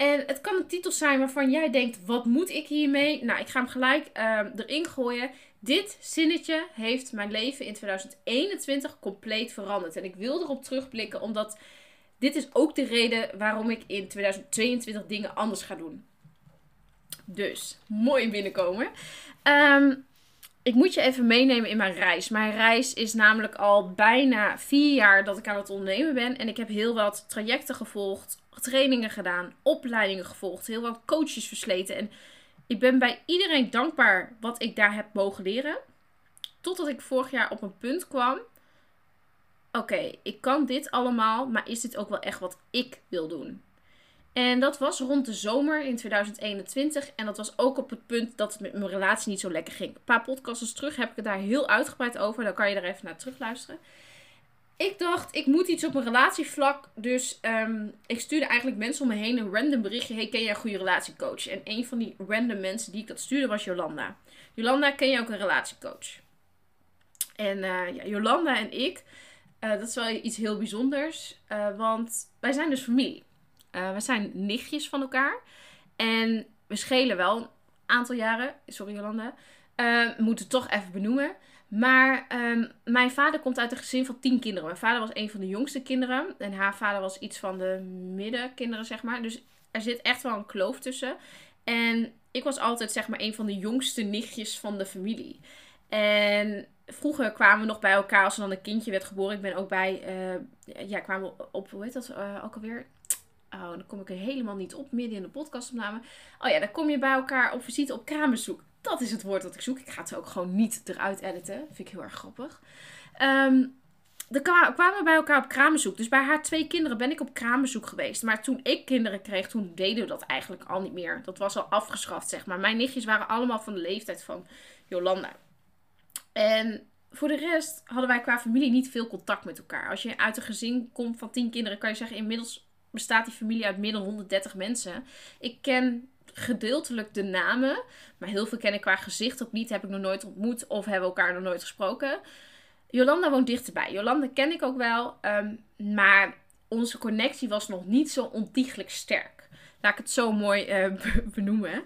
En het kan een titel zijn waarvan jij denkt: wat moet ik hiermee? Nou, ik ga hem gelijk uh, erin gooien. Dit zinnetje heeft mijn leven in 2021 compleet veranderd. En ik wil erop terugblikken, omdat dit is ook de reden waarom ik in 2022 dingen anders ga doen. Dus, mooi binnenkomen. Um, ik moet je even meenemen in mijn reis. Mijn reis is namelijk al bijna vier jaar dat ik aan het ondernemen ben. En ik heb heel wat trajecten gevolgd, trainingen gedaan, opleidingen gevolgd, heel wat coaches versleten. En ik ben bij iedereen dankbaar wat ik daar heb mogen leren. Totdat ik vorig jaar op een punt kwam. Oké, ik kan dit allemaal, maar is dit ook wel echt wat ik wil doen? En dat was rond de zomer in 2021. En dat was ook op het punt dat het met mijn relatie niet zo lekker ging. Een paar podcasts terug heb ik het daar heel uitgebreid over. Dan kan je er even naar terugluisteren. Ik dacht, ik moet iets op mijn relatievlak. Dus ehm, ik stuurde eigenlijk mensen om me heen een random berichtje. Hey, ken jij een goede relatiecoach? En een van die random mensen die ik dat stuurde was Jolanda. Jolanda, ken jij ook een relatiecoach? En ja, Jolanda en ik, uh, dat is wel iets heel bijzonders. Uh, want wij zijn dus familie. Uh, we zijn nichtjes van elkaar. En we schelen wel een aantal jaren. Sorry Jolanda. Uh, moeten toch even benoemen. Maar um, mijn vader komt uit een gezin van tien kinderen. Mijn vader was een van de jongste kinderen. En haar vader was iets van de middenkinderen, zeg maar. Dus er zit echt wel een kloof tussen. En ik was altijd, zeg maar, een van de jongste nichtjes van de familie. En vroeger kwamen we nog bij elkaar als er dan een kindje werd geboren. Ik ben ook bij, uh, ja, kwamen op, hoe heet dat ook alweer? Oh, dan kom ik er helemaal niet op midden in de podcastopname. Oh ja, dan kom je bij elkaar op visite op kraambezoek. Dat is het woord dat ik zoek. Ik ga het ook gewoon niet eruit editen. Vind ik heel erg grappig. Dan kwamen we bij elkaar op kraambezoek. Dus bij haar twee kinderen ben ik op kraambezoek geweest. Maar toen ik kinderen kreeg, toen deden we dat eigenlijk al niet meer. Dat was al afgeschaft, zeg maar. Mijn nichtjes waren allemaal van de leeftijd van Jolanda. En voor de rest hadden wij qua familie niet veel contact met elkaar. Als je uit een gezin komt van tien kinderen, kan je zeggen inmiddels bestaat die familie uit meer dan 130 mensen. Ik ken gedeeltelijk de namen, maar heel veel ken ik qua gezicht ook niet. Heb ik nog nooit ontmoet of hebben elkaar nog nooit gesproken. Jolanda woont dichterbij. Jolanda ken ik ook wel, um, maar onze connectie was nog niet zo ontiegelijk sterk. Laat ik het zo mooi uh, benoemen.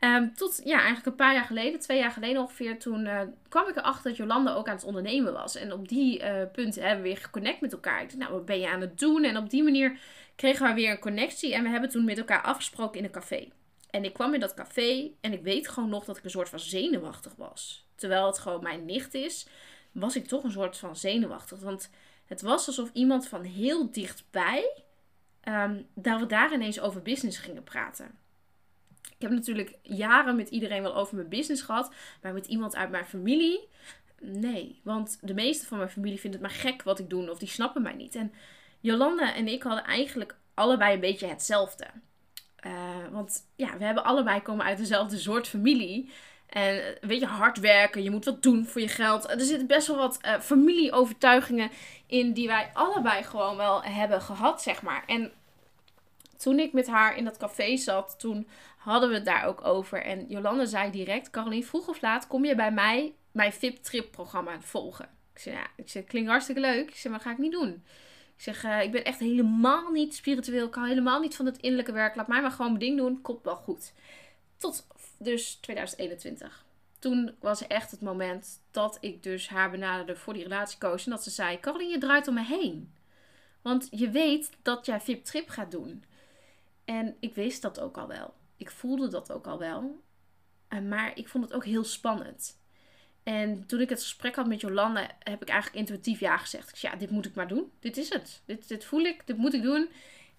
Um, tot ja, eigenlijk een paar jaar geleden, twee jaar geleden ongeveer, toen uh, kwam ik erachter dat Jolanda ook aan het ondernemen was. En op die uh, punten hebben we weer geconnect met elkaar. Ik dacht, nou, wat ben je aan het doen? En op die manier kregen we weer een connectie. En we hebben toen met elkaar afgesproken in een café. En ik kwam in dat café en ik weet gewoon nog dat ik een soort van zenuwachtig was. Terwijl het gewoon mijn nicht is, was ik toch een soort van zenuwachtig. Want het was alsof iemand van heel dichtbij, um, we daar ineens over business gingen praten. Ik heb natuurlijk jaren met iedereen wel over mijn business gehad. Maar met iemand uit mijn familie, nee. Want de meeste van mijn familie vinden het maar gek wat ik doe. Of die snappen mij niet. En Jolanda en ik hadden eigenlijk allebei een beetje hetzelfde. Uh, want ja, we hebben allebei komen uit dezelfde soort familie. En een beetje hard werken, je moet wat doen voor je geld. Er zitten best wel wat uh, familieovertuigingen in die wij allebei gewoon wel hebben gehad, zeg maar. En toen ik met haar in dat café zat, toen hadden we het daar ook over. En Jolanda zei direct, Caroline, vroeg of laat kom je bij mij mijn VIP-trip programma volgen. Ik zei, ja, ik zei, klinkt hartstikke leuk. Ik zei, maar ga ik niet doen. Ik zeg, uh, ik ben echt helemaal niet spiritueel. Ik hou helemaal niet van het innerlijke werk. Laat mij maar gewoon mijn ding doen. Komt wel goed. Tot dus 2021. Toen was echt het moment dat ik dus haar benaderde voor die relatiecoach. En dat ze zei, Caroline, je draait om me heen. Want je weet dat jij VIP-trip gaat doen. En ik wist dat ook al wel. Ik voelde dat ook al wel. Maar ik vond het ook heel spannend. En toen ik het gesprek had met Jolanda, heb ik eigenlijk intuïtief ja gezegd. Ik zei, ja, dit moet ik maar doen. Dit is het. Dit, dit voel ik. Dit moet ik doen.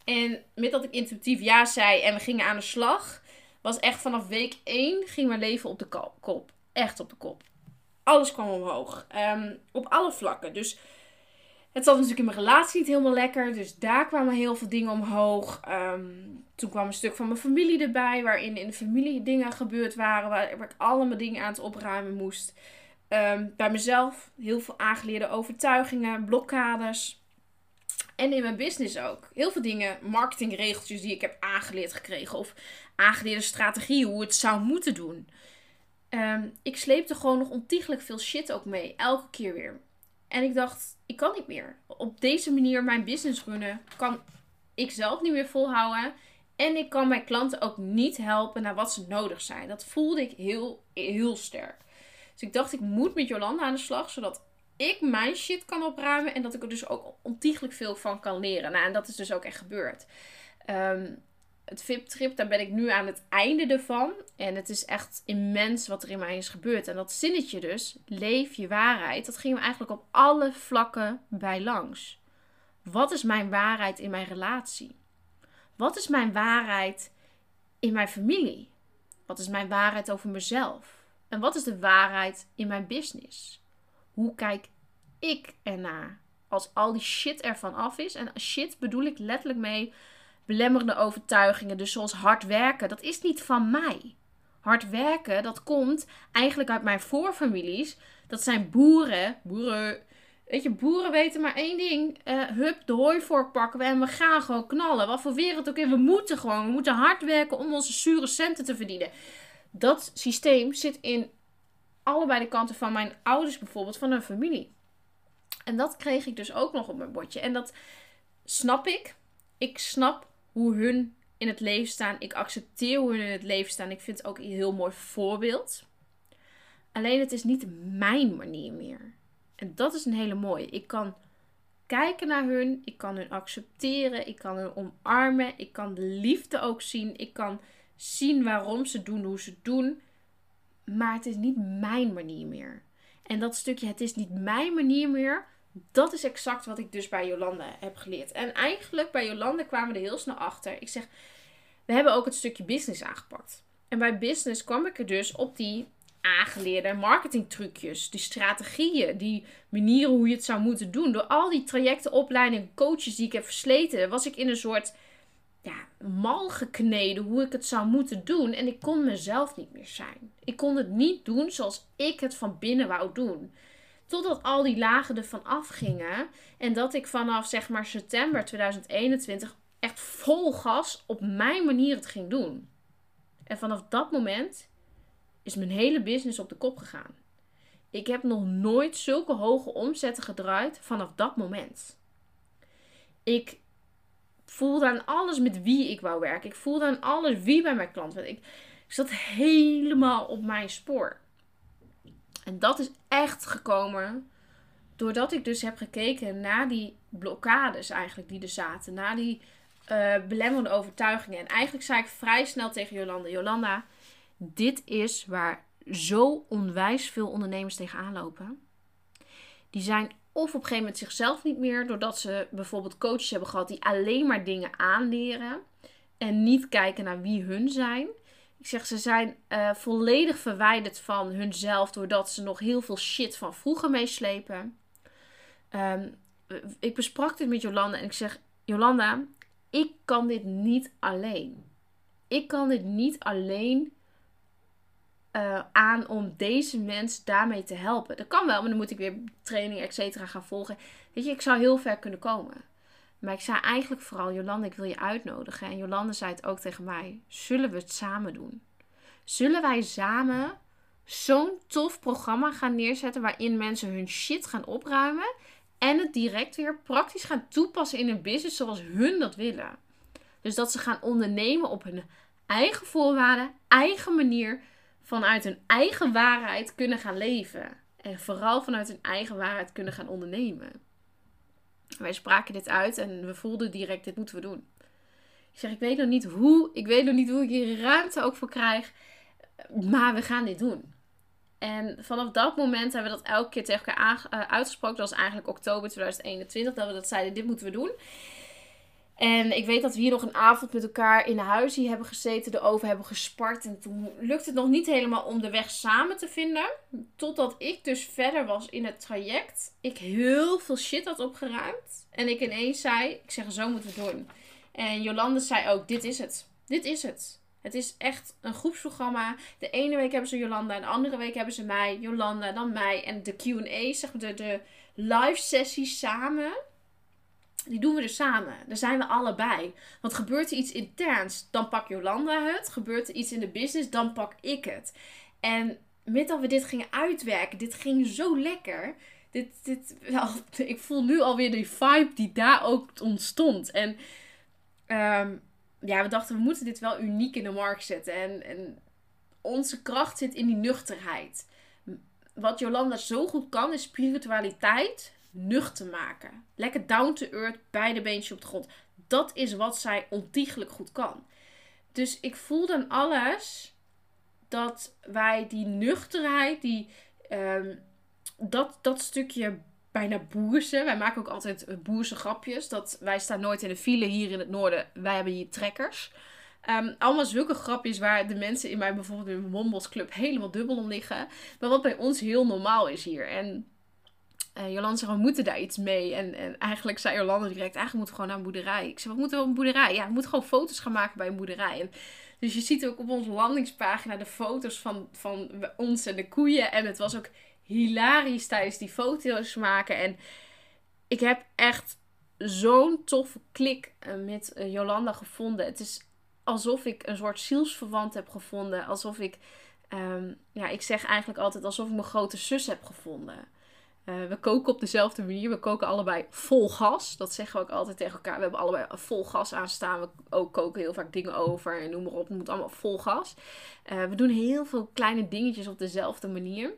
En met dat ik intuïtief ja zei en we gingen aan de slag, was echt vanaf week 1 ging mijn leven op de kop. Echt op de kop. Alles kwam omhoog. Um, op alle vlakken. Dus het zat natuurlijk in mijn relatie niet helemaal lekker. Dus daar kwamen heel veel dingen omhoog. Ehm, toen kwam een stuk van mijn familie erbij. Waarin in de familie dingen gebeurd waren. Waar, ik allemaal dingen aan het opruimen moest. Ehm, bij mezelf heel veel aangeleerde overtuigingen, blokkades. En in mijn business ook. Heel veel dingen, marketingregeltjes die ik heb aangeleerd gekregen. Of aangeleerde strategieën, hoe het zou moeten doen. Um, ik sleepte gewoon nog ontiegelijk veel shit ook mee. Elke keer weer. En ik dacht, ik kan niet meer. Op deze manier mijn business runnen kan ik zelf niet meer volhouden. En ik kan mijn klanten ook niet helpen naar wat ze nodig zijn. Dat voelde ik heel, heel sterk. Dus ik dacht, ik moet met Jolanda aan de slag. Zodat ik mijn shit kan opruimen. En dat ik er dus ook ontiegelijk veel van kan leren. Nou, en dat is dus ook echt gebeurd. Um, het VIP-trip, daar ben ik nu aan het einde ervan. En het is echt immens wat er in mij is gebeurd. En dat zinnetje dus, leef je waarheid, dat ging me eigenlijk op alle vlakken bij langs. Wat is mijn waarheid in mijn relatie? Wat is mijn waarheid in mijn familie? Wat is mijn waarheid over mezelf? En wat is de waarheid in mijn business? Hoe kijk ik ernaar als al die shit ervan af is? En shit bedoel ik letterlijk mee belemmerende overtuigingen, dus zoals hard werken, dat is niet van mij. Hard werken, dat komt eigenlijk uit mijn voorfamilies. Dat zijn boeren. Boeren. Weet je, boeren weten maar één ding. Uh, hup, de hooivork pakken we en we gaan gewoon knallen. Wat voor wereld ook in. We moeten gewoon. We moeten hard werken om onze zure centen te verdienen. Dat systeem zit in allebei de kanten van mijn ouders bijvoorbeeld, van hun familie. En dat kreeg ik dus ook nog op mijn bordje. En dat snap ik. Ik snap hoe hun in het leven staan. Ik accepteer hoe hun in het leven staan. Ik vind het ook een heel mooi voorbeeld. Alleen het is niet mijn manier meer. En dat is een hele mooie. Ik kan kijken naar hun. Ik kan hun accepteren. Ik kan hun omarmen. Ik kan de liefde ook zien. Ik kan zien waarom ze doen hoe ze doen. Maar het is niet mijn manier meer. En dat stukje, het is niet mijn manier meer dat is exact wat ik dus bij Jolanda heb geleerd. En eigenlijk bij Jolanda kwamen we er heel snel achter. Ik zeg, we hebben ook het stukje business aangepakt. En bij business kwam ik er dus op die aangeleerde marketingtrucjes, die strategieën, die manieren hoe je het zou moeten doen. Door al die trajecten, opleidingen, coaches die ik heb versleten, was ik in een soort ja, mal gekneden hoe ik het zou moeten doen. En ik kon mezelf niet meer zijn. Ik kon het niet doen zoals ik het van binnen wou doen. Totdat al die lagen ervan afgingen. En dat ik vanaf zeg maar september 2021 echt vol gas op mijn manier het ging doen. En vanaf dat moment is mijn hele business op de kop gegaan. Ik heb nog nooit zulke hoge omzetten gedraaid vanaf dat moment. Ik voelde aan alles met wie ik wou werken. Ik voelde aan alles wie bij mijn klant werd. Ik, ik zat helemaal op mijn spoor. En dat is echt gekomen doordat ik dus heb gekeken naar die blokkades eigenlijk die er zaten. Naar die uh, belemmerende overtuigingen. En eigenlijk zei ik vrij snel tegen Jolanda. Jolanda, dit is waar zo onwijs veel ondernemers tegenaan lopen. Die zijn of op een gegeven moment zichzelf niet meer. Doordat ze bijvoorbeeld coaches hebben gehad die alleen maar dingen aanleren. En niet kijken naar wie hun zijn. Ik zeg, ze zijn uh, volledig verwijderd van hunzelf doordat ze nog heel veel shit van vroeger meeslepen. Um, ik besprak dit met Jolanda en ik zeg, Jolanda, ik kan dit niet alleen. Ik kan dit niet alleen uh, aan om deze mens daarmee te helpen. Dat kan wel, maar dan moet ik weer training, et cetera, gaan volgen. Weet je, ik zou heel ver kunnen komen. Maar ik zei eigenlijk vooral, Jolande, ik wil je uitnodigen. En Jolande zei het ook tegen mij. Zullen we het samen doen? Zullen wij samen zo'n tof programma gaan neerzetten waarin mensen hun shit gaan opruimen en het direct weer praktisch gaan toepassen in hun business zoals hun dat willen? Dus dat ze gaan ondernemen op hun eigen voorwaarden, eigen manier, vanuit hun eigen waarheid kunnen gaan leven. En vooral vanuit hun eigen waarheid kunnen gaan ondernemen. Wij spraken dit uit en we voelden direct, dit moeten we doen. Ik zeg, ik weet nog niet hoe, ik weet nog niet hoe ik hier ruimte ook voor krijg, maar we gaan dit doen. En vanaf dat moment hebben we dat elke keer tegen elkaar uh, uitgesproken. Dat was eigenlijk oktober 2021 dat we dat zeiden, dit moeten we doen. En ik weet dat we hier nog een avond met elkaar in huis hier hebben gezeten, erover hebben gespart. En toen lukte het nog niet helemaal om de weg samen te vinden. Totdat ik dus verder was in het traject. Ik heel veel shit had opgeruimd. En ik ineens zei, ik zeg zo moeten we doen. En Jolande zei ook, dit is het. Dit is het. Het is echt een groepsprogramma. De ene week hebben ze Jolanda, en de andere week hebben ze mij, Jolanda, dan mij. En de Q&A, zeg maar de, de live sessies samen die doen we dus samen. Daar zijn we allebei. Want gebeurt er iets interns, dan pak Jolanda het. Gebeurt er iets in de business, dan pak ik het. En met dat we dit gingen uitwerken, dit ging zo lekker. Dit, dit, ik voel nu alweer die vibe die daar ook ontstond. En um, ja, we dachten, we moeten dit wel uniek in de markt zetten. En, en onze kracht zit in die nuchterheid. Wat Jolanda zo goed kan, is spiritualiteit nuchter maken. Lekker down to earth, beide beentjes op de grond. Dat is wat zij ontiegelijk goed kan. Dus ik voel dan alles dat wij die nuchterheid, die, um, dat, dat stukje bijna boerse. Wij maken ook altijd boerse grapjes. Dat wij staan nooit in de file hier in het noorden. Wij hebben hier trekkers. Um, allemaal zulke grapjes waar de mensen in mij bijvoorbeeld in mijn Wombos helemaal dubbel om liggen. Maar wat bij ons heel normaal is hier. En uh, Jolande zegt, we moeten daar iets mee. En, en eigenlijk zei Jolande direct, eigenlijk moeten we gewoon naar een boerderij. Ik zei, wat moeten we op een boerderij? Ja, we moeten gewoon foto's gaan maken bij een boerderij. Dus je ziet ook op onze landingspagina de foto's van, van ons en de koeien. En het was ook hilarisch tijdens die foto's maken. En ik heb echt zo'n toffe klik eh, met uh, Jolanda gevonden. Het is alsof ik een soort zielsverwant heb gevonden. Alsof ik, um, ja, ik zeg eigenlijk altijd alsof ik mijn grote zus heb gevonden. Uh, we koken op dezelfde manier. We koken allebei vol gas. Dat zeggen we ook altijd tegen elkaar. We hebben allebei vol gas aanstaan. We ook koken heel vaak dingen over en noem maar op. Het moet allemaal vol gas. Uh, we doen heel veel kleine dingetjes op dezelfde manier.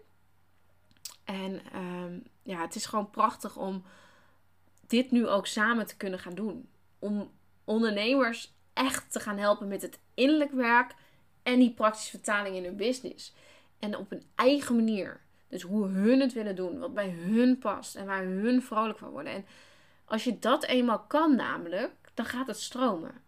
En um, ja, het is gewoon prachtig om dit nu ook samen te kunnen gaan doen. Om ondernemers echt te gaan helpen met het innerlijk werk en die praktische vertaling in hun business. En op een eigen manier. Dus hoe hun het willen doen, wat bij hun past en waar hun vrolijk van worden. En als je dat eenmaal kan, namelijk, dan gaat het stromen.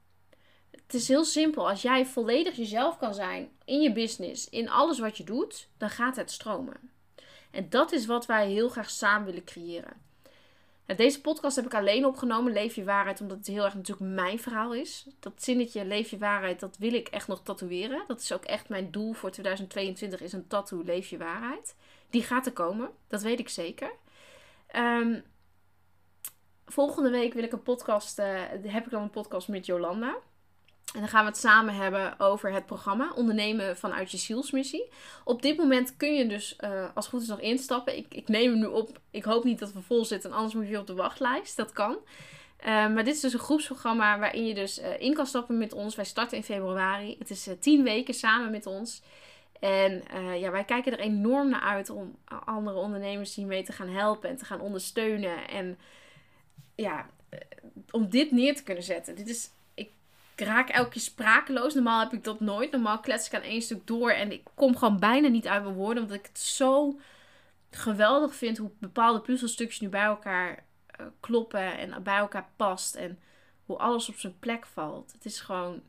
Het is heel simpel. Als jij volledig jezelf kan zijn in je business, in alles wat je doet, dan gaat het stromen. En dat is wat wij heel graag samen willen creëren. Nou, deze podcast heb ik alleen opgenomen, Leef je waarheid, omdat het heel erg natuurlijk mijn verhaal is. Dat zinnetje, Leef je waarheid, dat wil ik echt nog tatoeëren. Dat is ook echt mijn doel voor 2022, is een tattoo, Leef je waarheid. Die gaat er komen, dat weet ik zeker. Um, volgende week wil ik een podcast, uh, heb ik dan een podcast met Jolanda. En dan gaan we het samen hebben over het programma Ondernemen vanuit je zielsmissie. Op dit moment kun je dus uh, als het goed is nog instappen. Ik, ik neem hem nu op. Ik hoop niet dat we vol zitten, anders moet je op de wachtlijst. Dat kan. Uh, maar dit is dus een groepsprogramma waarin je dus in kan stappen met ons. Wij starten in februari. Het is tien weken samen met ons. En ja, wij kijken er enorm naar uit om andere ondernemers hiermee te gaan helpen en te gaan ondersteunen. En ja, om dit neer te kunnen zetten. Dit is ik raak elke keer sprakeloos. Normaal heb ik dat nooit. Normaal klets ik aan één stuk door en ik kom gewoon bijna niet uit mijn woorden. Omdat ik het zo geweldig vind hoe bepaalde puzzelstukjes nu bij elkaar uh, kloppen en bij elkaar past. En hoe alles op zijn plek valt. Het is gewoon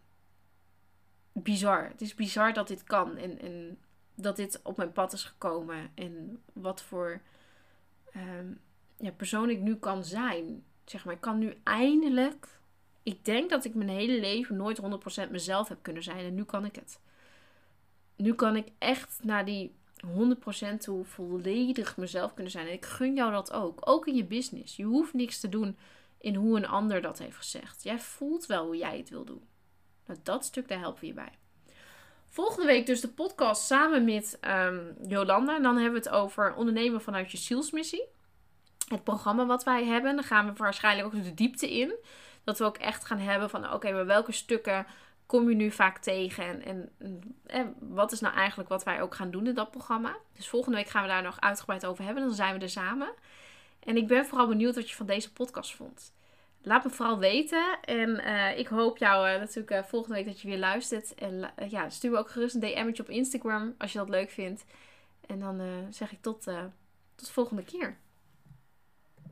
bizar. Het is bizar dat dit kan. En, en dat dit op mijn pad is gekomen. En wat voor um, ja, persoon ik nu kan zijn. Zeg maar, ik kan nu eindelijk ik denk dat ik mijn hele leven nooit 100% mezelf heb kunnen zijn. En nu kan ik het. Nu kan ik echt naar die 100% toe volledig mezelf kunnen zijn. En ik gun jou dat ook. Ook in je business. Je hoeft niks te doen in hoe een ander dat heeft gezegd. Jij voelt wel hoe jij het wil doen. Dat stuk, daar helpen we je bij. Volgende week dus de podcast samen met um, Jolanda. En dan hebben we het over ondernemen vanuit je zielsmissie. Het programma wat wij hebben. Dan gaan we waarschijnlijk ook de diepte in. Dat we ook echt gaan hebben van oké, maar welke stukken kom je nu vaak tegen? En, en, wat is nou eigenlijk wat wij ook gaan doen in dat programma? Dus volgende week gaan we daar nog uitgebreid over hebben. Dan zijn we er samen. En ik ben vooral benieuwd wat je van deze podcast vond. Laat me vooral weten. En uh, ik hoop jou uh, natuurlijk uh, volgende week dat je weer luistert. En ja, stuur me ook gerust een DM'tje op Instagram als je dat leuk vindt. En dan zeg ik tot, tot de volgende keer.